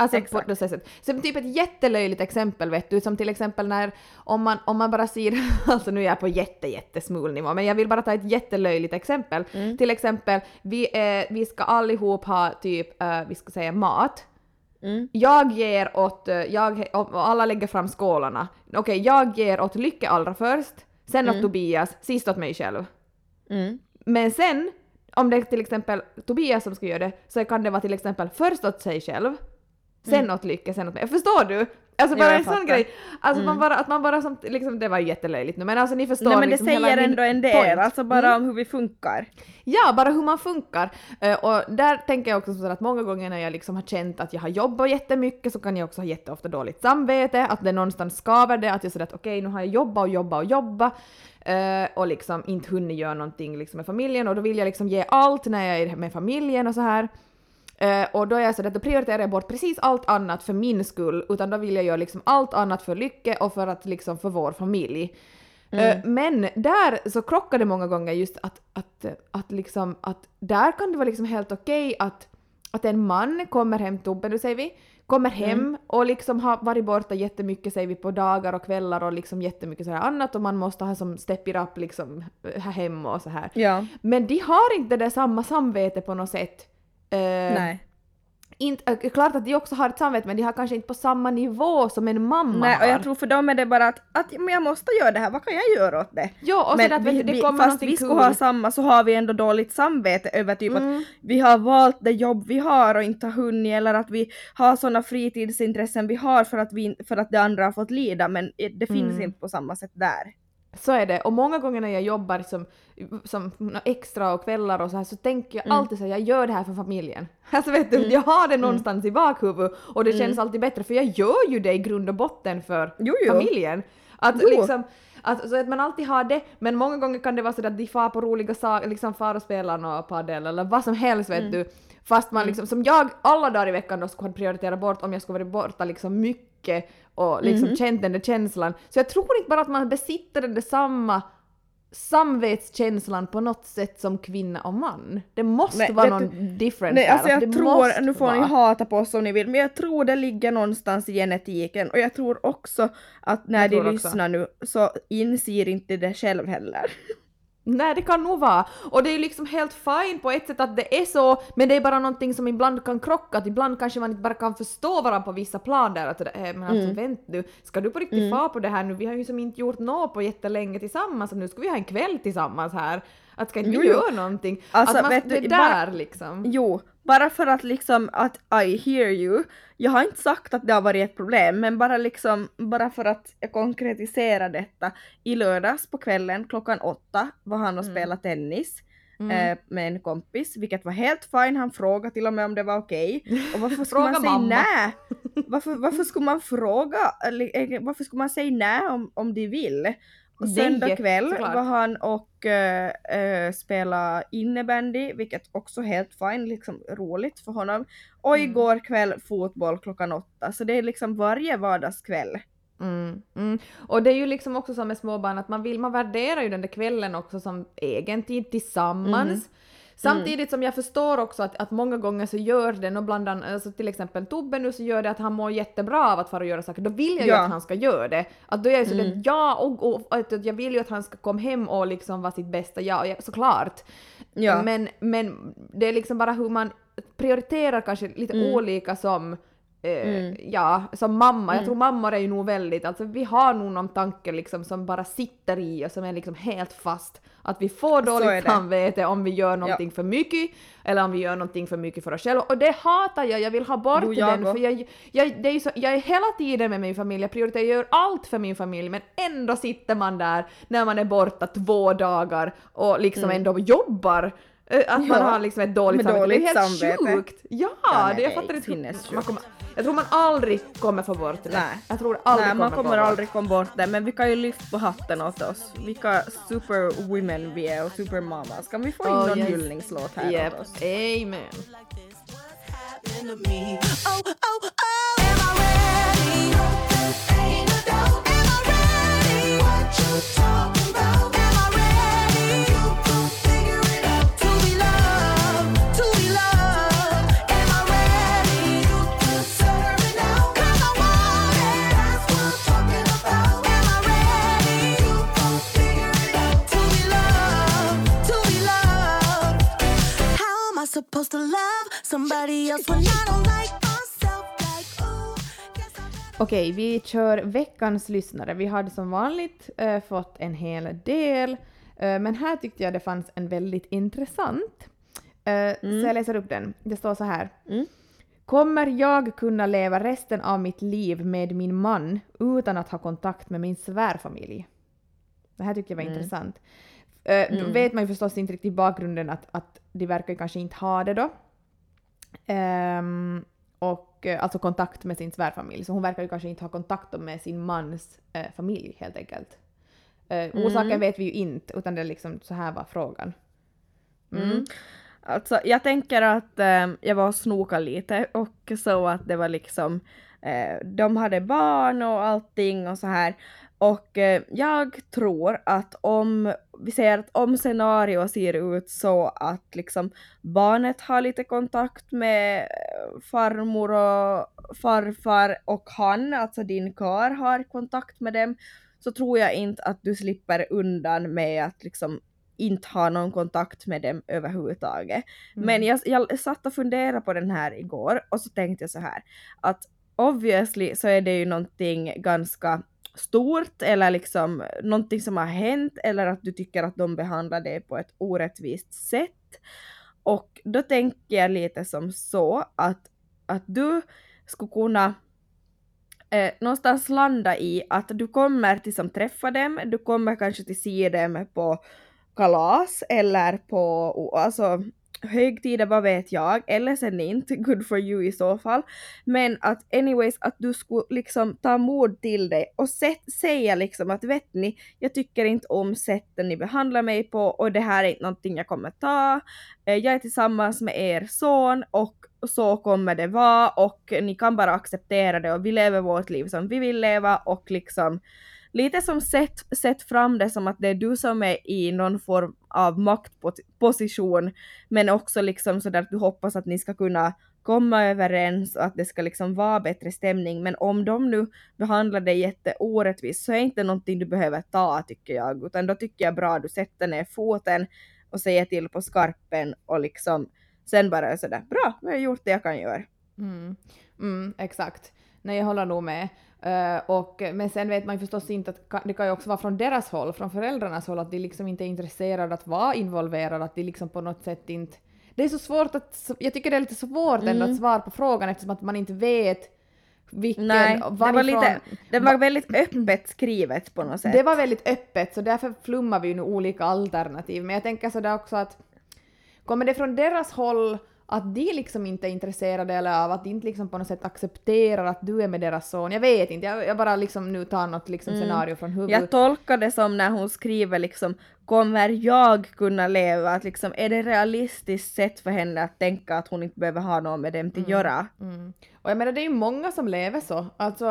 Speaker 1: Alltså
Speaker 2: Exakt.
Speaker 1: på det sättet. Som typ ett jättelöjligt exempel vet du, som till exempel när om man, om man bara ser, alltså nu är jag på jätte jättesmul nivå, men jag vill bara ta ett jättelöjligt exempel.
Speaker 2: Mm.
Speaker 1: Till exempel, vi, eh, vi ska allihop ha typ, eh, vi ska säga mat.
Speaker 2: Mm.
Speaker 1: Jag ger åt, eh, jag, och alla lägger fram skålarna. Okej, jag ger åt Lycke allra först, sen åt
Speaker 2: Mm.
Speaker 1: Tobias, sist åt mig själv.
Speaker 2: Mm.
Speaker 1: Men sen, om det är till exempel Tobias som ska göra det, så kan det vara till exempel först åt sig själv, sen åt Lycke, sen åt mig. Förstår du? Alltså
Speaker 2: Mm.
Speaker 1: Bara en sån.
Speaker 2: Mm.
Speaker 1: grej. Alltså man bara, att man bara som, liksom, det var jättelöjligt nu men alltså ni förstår
Speaker 2: Nej men det
Speaker 1: liksom
Speaker 2: säger ändå en del,
Speaker 1: point.
Speaker 2: alltså bara
Speaker 1: Mm.
Speaker 2: om hur vi funkar.
Speaker 1: Ja, bara hur man funkar. Eh, och där tänker jag också så att många gånger när jag liksom har känt att jag har jobbat jättemycket så kan jag också ha jätteofta dåligt samvete, att det någonstans skaver det, att jag säger att okej nu har jag jobbat och jobbat och jobbat eh, och liksom inte hunnit göra någonting liksom med familjen och då vill jag liksom ge allt när jag är med familjen och så här. Eh, och då är jag så att då prioriterar jag bort precis allt annat för min skull, utan då vill jag göra liksom allt annat för Lycke och för att liksom för vår familj. Eh, Men där så krockar det många gånger just att, att, att, liksom, att där kan det vara liksom helt okej att, att en man kommer hem, Tobbe nu säger vi, kommer hem och liksom har varit borta jättemycket säger vi på dagar och kvällar och liksom jättemycket sådär annat och man måste ha som step it up liksom här hemma och så här.
Speaker 2: Ja.
Speaker 1: Men de har inte det där samma samvete på något sätt. Eh,
Speaker 2: Nej.
Speaker 1: inte, äh, klart att de också har ett samvete men de har kanske inte på samma nivå som en mamma
Speaker 2: Nej,
Speaker 1: har.
Speaker 2: och jag tror för dem är det bara att, att men jag måste göra det här, vad kan jag göra åt det?
Speaker 1: Jo, och
Speaker 2: men
Speaker 1: att
Speaker 2: vi,
Speaker 1: det kommer
Speaker 2: fast vi skulle
Speaker 1: kul.
Speaker 2: ha samma så har vi ändå dåligt samvete över typ
Speaker 1: Mm.
Speaker 2: att vi har valt det jobb vi har och inte har hunnit eller att vi har sådana fritidsintressen vi har för att, vi, för att det andra har fått lida men det finns
Speaker 1: Mm.
Speaker 2: inte på samma sätt där.
Speaker 1: Så är det. Och många gånger när jag jobbar som, som extra och kvällar och så här så tänker jag
Speaker 2: Mm.
Speaker 1: alltid så här, jag gör det här för familjen. Alltså vet du,
Speaker 2: Mm.
Speaker 1: jag har det någonstans i bakhuvudet och det
Speaker 2: Mm.
Speaker 1: känns alltid bättre för jag gör ju det i grund och botten för
Speaker 2: Jo, jo.
Speaker 1: familjen. Att
Speaker 2: Jo.
Speaker 1: liksom, att, så att man alltid har det, men många gånger kan det vara så att de far på roliga saker, liksom far och spelar något padel eller vad som helst vet
Speaker 2: Mm.
Speaker 1: du. Fast man
Speaker 2: Mm.
Speaker 1: liksom, som jag alla dagar i veckan då skulle prioritera bort om jag skulle varit borta liksom mycket och liksom
Speaker 2: Mhm.
Speaker 1: känt den där känslan. Så jag tror inte bara att man besitter den där samma samvetskänslan på något sätt som kvinna och man. Det måste
Speaker 2: Nej,
Speaker 1: vara någon difference
Speaker 2: Nej,
Speaker 1: där.
Speaker 2: alltså jag
Speaker 1: det
Speaker 2: tror, nu får ni
Speaker 1: vara.
Speaker 2: hata på oss om ni vill, men jag tror det ligger någonstans i genetiken och jag tror också att när
Speaker 1: Jag
Speaker 2: de
Speaker 1: tror också.
Speaker 2: lyssnar nu så inser inte det själv heller.
Speaker 1: Nej, det kan nog vara. Och det är liksom helt fine på ett sätt att det är så, men det är bara någonting som ibland kan krocka, att ibland kanske man inte bara kan förstå varandra på vissa plan där. Att eh, men alltså
Speaker 2: Mm.
Speaker 1: vänta du, ska du på riktigt
Speaker 2: Mm.
Speaker 1: fara på det här nu? Vi har ju som inte gjort något på jättelänge tillsammans och nu ska vi ha en kväll tillsammans här. Att ska inte vi
Speaker 2: jo.
Speaker 1: göra någonting?
Speaker 2: Alltså,
Speaker 1: att man,
Speaker 2: vet
Speaker 1: det
Speaker 2: du,
Speaker 1: där
Speaker 2: bara-
Speaker 1: liksom.
Speaker 2: Jo, bara för att liksom att I hear you. Jag har inte sagt att det har varit ett problem, men bara liksom, bara för att jag konkretiserar detta. I lördags på kvällen klockan åtta var han och
Speaker 1: Mm.
Speaker 2: spelade tennis.
Speaker 1: Mm.
Speaker 2: eh, med en kompis, vilket var helt fine. Han frågade till och med om det var okej. Och varför skulle man säga nej? Varför, varför skulle man fråga, eller, eh, varför skulle man säga nej om, om de vill? Söndag kväll
Speaker 1: såklart.
Speaker 2: var han och uh, uh, spela innebandy, vilket också helt fine, liksom roligt för honom. Och
Speaker 1: Mm.
Speaker 2: igår kväll fotboll klockan åtta, så det är liksom varje vardagskväll.
Speaker 1: Mm, mm. Och det är ju liksom också som med småbarn att man vill, man värderar ju den där kvällen också som egen tid tillsammans.
Speaker 2: Mhm.
Speaker 1: Samtidigt som jag förstår också att, att många gånger så gör den och bland annat, alltså till exempel Tobbe nu så gör det att han mår jättebra av att fara och göra saker, då vill jag ju
Speaker 2: Ja.
Speaker 1: att han ska göra det. Att då är jag så
Speaker 2: Mm.
Speaker 1: ja, och, och att att jag vill ju att han ska komma hem och liksom vara sitt bästa jag, och såklart.
Speaker 2: Ja.
Speaker 1: Men, men det är liksom bara hur man prioriterar kanske lite
Speaker 2: Mm.
Speaker 1: olika som
Speaker 2: Mm.
Speaker 1: Ja, som mamma. Jag
Speaker 2: Mm.
Speaker 1: tror mammor är ju nog väldigt, alltså vi har nog någon tanke liksom som bara sitter i och som är liksom helt fast. Att vi får dåligt samvete om vi gör någonting för mycket eller om vi gör någonting för mycket för oss själva. Och det hatar jag, jag vill ha bort
Speaker 2: Jo, jag
Speaker 1: den för jag, jag, det är så, jag är hela tiden med min familj, jag prioriterar, jag gör allt för min familj men ändå sitter man där när man är borta två dagar och liksom
Speaker 2: Mm.
Speaker 1: ändå jobbar. Eh, Att man
Speaker 2: Ja,
Speaker 1: har liksom ett dåligt samvete. det är
Speaker 2: dåligt
Speaker 1: helt
Speaker 2: samvete.
Speaker 1: sjukt! Ja,
Speaker 2: Ja, nej,
Speaker 1: det, jag fattar inte man kommer, Jag tror man aldrig kommer få bort det.
Speaker 2: Nej.
Speaker 1: Jag tror aldrig
Speaker 2: Nej, man kommer
Speaker 1: få
Speaker 2: aldrig komma bort det, men vi kan ju lyfta på hatten åt oss. Vilka superwomen vi är och supermamas. Kan vi få in
Speaker 1: Oh,
Speaker 2: någon
Speaker 1: yes.
Speaker 2: hyllningslåt här
Speaker 1: Yep.
Speaker 2: åt oss?
Speaker 1: Amen. Okej, vi kör veckans lyssnare. Vi hade som vanligt eh, fått en hel del, eh, men här tyckte jag det fanns en väldigt intressant. Eh, Så jag läser upp den. Det står så här.
Speaker 2: Mm.
Speaker 1: Kommer jag kunna leva resten av mitt liv med min man utan att ha kontakt med min svärfamilj? Det här tyckte jag var
Speaker 2: Mm.
Speaker 1: intressant. Då
Speaker 2: Mm.
Speaker 1: vet man ju förstås inte riktigt bakgrunden att, att de verkar kanske inte ha det då. Ehm, och eh, alltså kontakt med sin svärfamilj, så hon verkar ju kanske inte ha kontakt med sin mans eh, familj helt enkelt. Eh, orsaken
Speaker 2: Mm.
Speaker 1: vet vi ju inte, utan det är liksom så här var frågan. Mm.
Speaker 2: Mm. Alltså jag tänker att eh, jag var och snoka lite och så att det var liksom eh, de hade barn och allting och så här. Och eh, jag tror att om vi säger att om scenario ser ut så att liksom barnet har lite kontakt med eh, farmor och farfar och han, alltså din kar, har kontakt med dem så tror jag inte att du slipper undan med att liksom inte ha någon kontakt med dem överhuvudtaget. Men jag, jag satt och funderade på den här igår och så tänkte jag så här att obviously så är det ju någonting ganska stort eller liksom någonting som har hänt eller att du tycker att de behandlar dig på ett orättvist sätt. Och då tänker jag lite som så att, att du skulle kunna eh, någonstans landa i att du kommer till som träffa dem, du kommer kanske till se dem på kalas eller på alltså, högtider, vad vet jag, eller sen inte, good for you i så fall. Men att anyways, att du skulle liksom ta mod till dig och set, säga liksom att vet ni, jag tycker inte om sättet ni behandlar mig på och det här är inte någonting jag kommer ta. Eh, jag är tillsammans med er son och så kommer det vara och ni kan bara acceptera det och vi lever vårt liv som vi vill leva och liksom lite som sett, sett fram det som att det är du som är i någon form av maktposition men också liksom sådär att du hoppas att ni ska kunna komma överens och att det ska liksom vara bättre stämning men om de nu behandlar dig jätteorättvist så är inte någonting du behöver ta tycker jag utan då tycker jag bra att du sätter ner foten och säger till på skarpen och liksom sen bara sådär bra, nu har jag gjort det jag kan göra.
Speaker 1: Mm. Mm, exakt. Nej, jag håller nog med. Eh, och, men sen vet man ju förstås inte att det kan ju också vara från deras håll, från föräldrarnas håll, att de liksom inte är intresserade att vara involverade, att de liksom på något sätt inte... Det är så svårt att... Jag tycker det är lite svårt ändå
Speaker 2: Mm.
Speaker 1: att svara på frågan eftersom att man inte vet vilken...
Speaker 2: Nej, det var,
Speaker 1: varifrån-
Speaker 2: lite, det var väldigt öppet skrivet på något sätt.
Speaker 1: det var väldigt öppet, så därför flummar vi ju nu olika alternativ. Men jag tänker sådär också att kommer det från deras håll att de liksom inte är intresserade eller av att de inte liksom på något sätt accepterar att du är med deras son? Jag vet inte, jag, jag bara liksom nu tar något liksom scenario från huvudet.
Speaker 2: Jag tolkar det som när hon skriver liksom kommer jag kunna leva? Att liksom är det realistiskt sätt för henne att tänka att hon inte behöver ha något med dem till att göra?
Speaker 1: Mm. Och jag menar det är ju många som lever så. Alltså,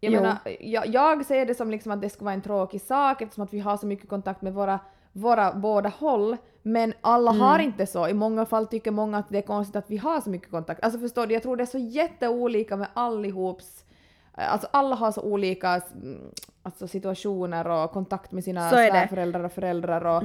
Speaker 1: jag
Speaker 2: Jo.
Speaker 1: menar, jag, jag ser det som liksom att det ska vara en tråkig sak eftersom att vi har så mycket kontakt med våra, våra båda håll. Men alla har
Speaker 2: Mm.
Speaker 1: inte så. I många fall tycker många att det är konstigt att vi har så mycket kontakt. Alltså förstår du, jag tror det är så jätteolika med allihops Alltså alla har så olika mm, alltså, situationer och kontakt med sina
Speaker 2: det.
Speaker 1: svärföräldrar och föräldrar och...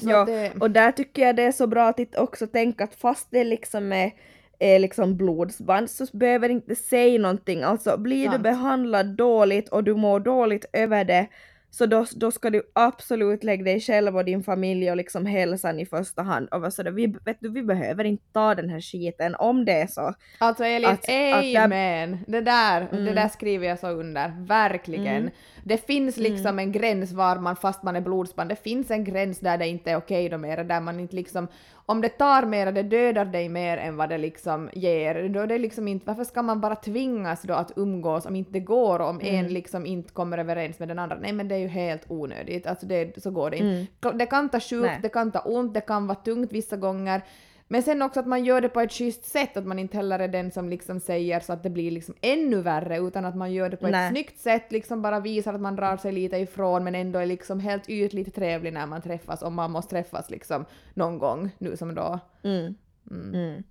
Speaker 1: Så
Speaker 2: Ja,
Speaker 1: det,
Speaker 2: och där tycker jag det är så bra att också tänka att fast det liksom är, är liksom blodsband så behöver inte säga någonting. Alltså blir du
Speaker 1: Sant.
Speaker 2: behandlad dåligt och du mår dåligt över det så då, då ska du absolut lägga dig själv och din familj och liksom hälsan i första hand. Och vara sådär, vi, vet du, vi behöver inte ta den här skiten om det är så.
Speaker 1: Alltså Elin,
Speaker 2: Att- att
Speaker 1: amen! Det där, det
Speaker 2: Mm.
Speaker 1: där skriver jag så under, verkligen.
Speaker 2: Mm.
Speaker 1: Det finns liksom en gräns var man, fast man är blodsband, det finns en gräns där det inte är okej då mera, där man inte liksom, om det tar mera, det dödar dig mer än vad det liksom ger, då är det liksom inte, varför ska man bara tvingas då att umgås om inte det går och om
Speaker 2: Mm.
Speaker 1: en liksom inte kommer överens med den andra? Nej men det är ju helt onödigt, alltså det, så går det
Speaker 2: Mm.
Speaker 1: inte. Det kan ta sjukt, det kan ta ont, det kan vara tungt vissa gånger, men sen också att man gör det på ett schysst sätt, att man inte heller är den som liksom säger så att det blir liksom ännu värre, utan att man gör det på ett
Speaker 2: Nej.
Speaker 1: snyggt sätt, liksom bara visar att man drar sig lite ifrån men ändå är liksom helt ytligt trevlig när man träffas, om man måste träffas liksom någon gång nu som då.
Speaker 2: Mm.
Speaker 1: Mm.
Speaker 2: Mm.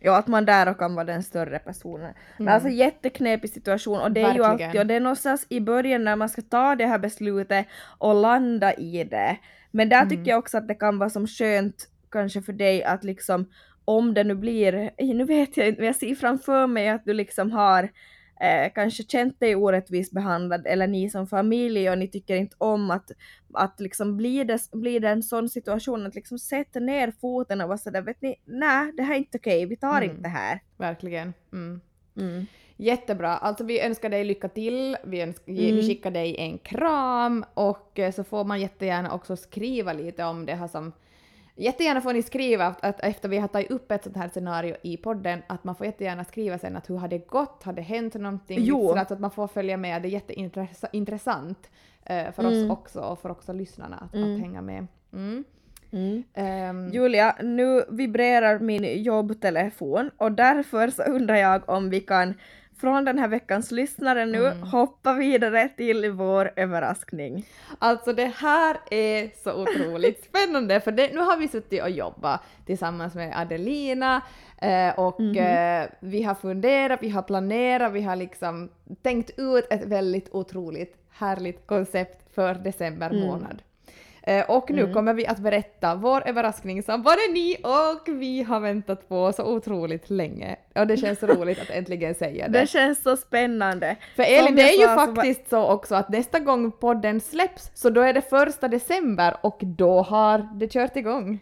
Speaker 2: Ja, att man där och kan vara den större personen. Men
Speaker 1: Mm.
Speaker 2: alltså jätteknepig situation och det är ju
Speaker 1: Verkligen.
Speaker 2: alltid, och det är någonstans i början när man ska ta det här beslutet och landa i det. Men där
Speaker 1: Mm.
Speaker 2: tycker jag också att det kan vara som skönt kanske för dig att liksom om det nu blir, nu vet jag inte, men jag ser framför mig att du liksom har eh, kanske känt dig orättvist behandlad eller ni som familj och ni tycker inte om att, att liksom blir det, blir det en sån situation att liksom sätta ner foten och vara sådär vet ni, nej det här är inte okej, vi tar
Speaker 1: Mm.
Speaker 2: inte det här.
Speaker 1: Verkligen. Mm.
Speaker 2: Mm.
Speaker 1: Jättebra. Alltså vi önskar dig lycka till, vi, önskar, vi
Speaker 2: Mm.
Speaker 1: skickar dig en kram och eh, så får man jättegärna också skriva lite om det här som Jättegärna får ni skriva att, att efter vi har tagit upp ett sånt här scenario i podden att man får jättegärna skriva sen att hur har det gått, har det hänt någonting?
Speaker 2: Jo.
Speaker 1: Så att, man får följa med, det är jätteintressant eh, för
Speaker 2: Mm.
Speaker 1: oss också och för också lyssnarna att,
Speaker 2: Mm.
Speaker 1: att hänga med. Mm. Ehm,
Speaker 2: Julia, nu vibrerar min jobbtelefon och därför så undrar jag om vi kan från den här veckans lyssnare nu
Speaker 1: Mm.
Speaker 2: hoppa vidare till vår överraskning.
Speaker 1: Alltså det här är så otroligt spännande för det, nu har vi suttit och jobbat tillsammans med Adelina eh, och
Speaker 2: Mhm.
Speaker 1: eh, vi har funderat, vi har planerat, vi har liksom tänkt ut ett väldigt otroligt härligt koncept för december
Speaker 2: Mm.
Speaker 1: månad. Eh, och nu kommer vi att berätta vår överraskning som både ni och vi har väntat på så otroligt länge. Och det känns roligt att äntligen säga det.
Speaker 2: Det känns så spännande.
Speaker 1: För Elin, det är ju
Speaker 2: så
Speaker 1: faktiskt så också att nästa gång podden släpps så då är det första december och då har det kört igång.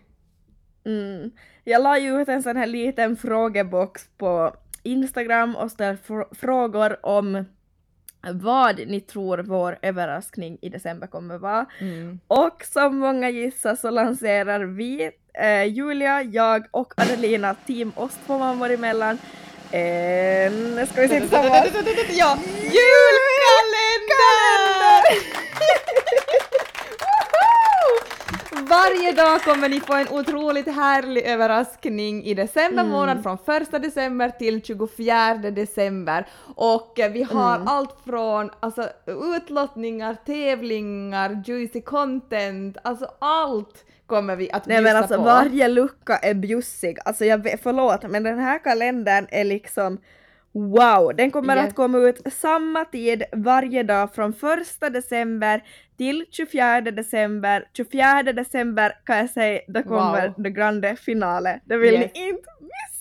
Speaker 2: Mm. Jag la ju ut en sån här liten frågebox på Instagram och ställde fr- frågor om vad ni tror vår överraskning i december kommer vara.
Speaker 1: Mm.
Speaker 2: Och som många gissar så lanserar vi, eh, Julia, jag och Adelina, Team oss två mammor emellan, en, ska vi se tillsammans?
Speaker 1: Ja, julkalender! Varje dag kommer ni få en otroligt härlig överraskning i december månad från 1 december till 24 december. Och eh, vi har allt från alltså, utlottningar, tävlingar, juicy content, alltså allt kommer vi att
Speaker 2: Nej men
Speaker 1: bjussa
Speaker 2: alltså
Speaker 1: på.
Speaker 2: varje lucka är bjussig. Alltså jag förlåt men den här kalendern är liksom wow. Den kommer
Speaker 1: Yes.
Speaker 2: att komma ut samma tid varje dag från första december till 24 december. 24 december kan jag säga, då kommer
Speaker 1: Wow.
Speaker 2: det grande finale. Det vill
Speaker 1: Yes.
Speaker 2: ni inte missa!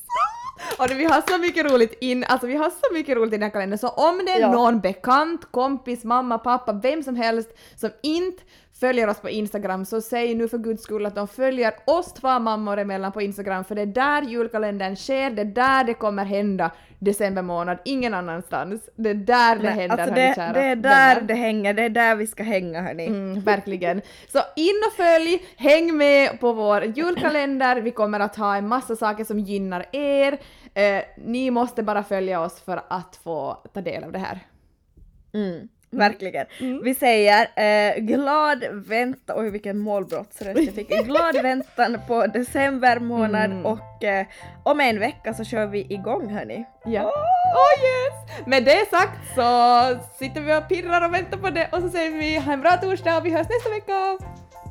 Speaker 1: Och vi har så mycket roligt in, alltså vi har så mycket roligt i den här kalendern så om det är
Speaker 2: Ja.
Speaker 1: någon bekant, kompis, mamma, pappa, vem som helst som inte följer oss på Instagram så säg nu för guds skull att de följer oss två mammor emellan på Instagram för det är där julkalendern sker, det är där det kommer hända december månad, ingen annanstans. Det är där det
Speaker 2: Nej,
Speaker 1: händer
Speaker 2: alltså
Speaker 1: hörni
Speaker 2: det,
Speaker 1: kära
Speaker 2: det är där
Speaker 1: vänner.
Speaker 2: det hänger, det är där vi ska hänga hörni.
Speaker 1: Mm, verkligen. Så in och följ, häng med på vår julkalender, vi kommer att ha en massa saker som gynnar er. Eh, ni måste bara följa oss för att få ta del av det här.
Speaker 2: Mm, verkligen. Vi säger eh, glad väntan, oj vilken målbrottsröst jag fick. Glad väntan på december månad
Speaker 1: Mm.
Speaker 2: och eh, om en vecka så kör vi igång hörni.
Speaker 1: Ja. Oh yes! Med det sagt så sitter vi och pirrar och väntar på det och så säger vi ha en bra torsdag och vi hörs nästa vecka.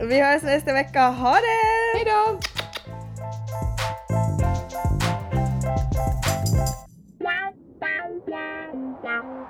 Speaker 2: Vi hörs nästa vecka, ha det!
Speaker 1: Hejdå!
Speaker 3: Bye.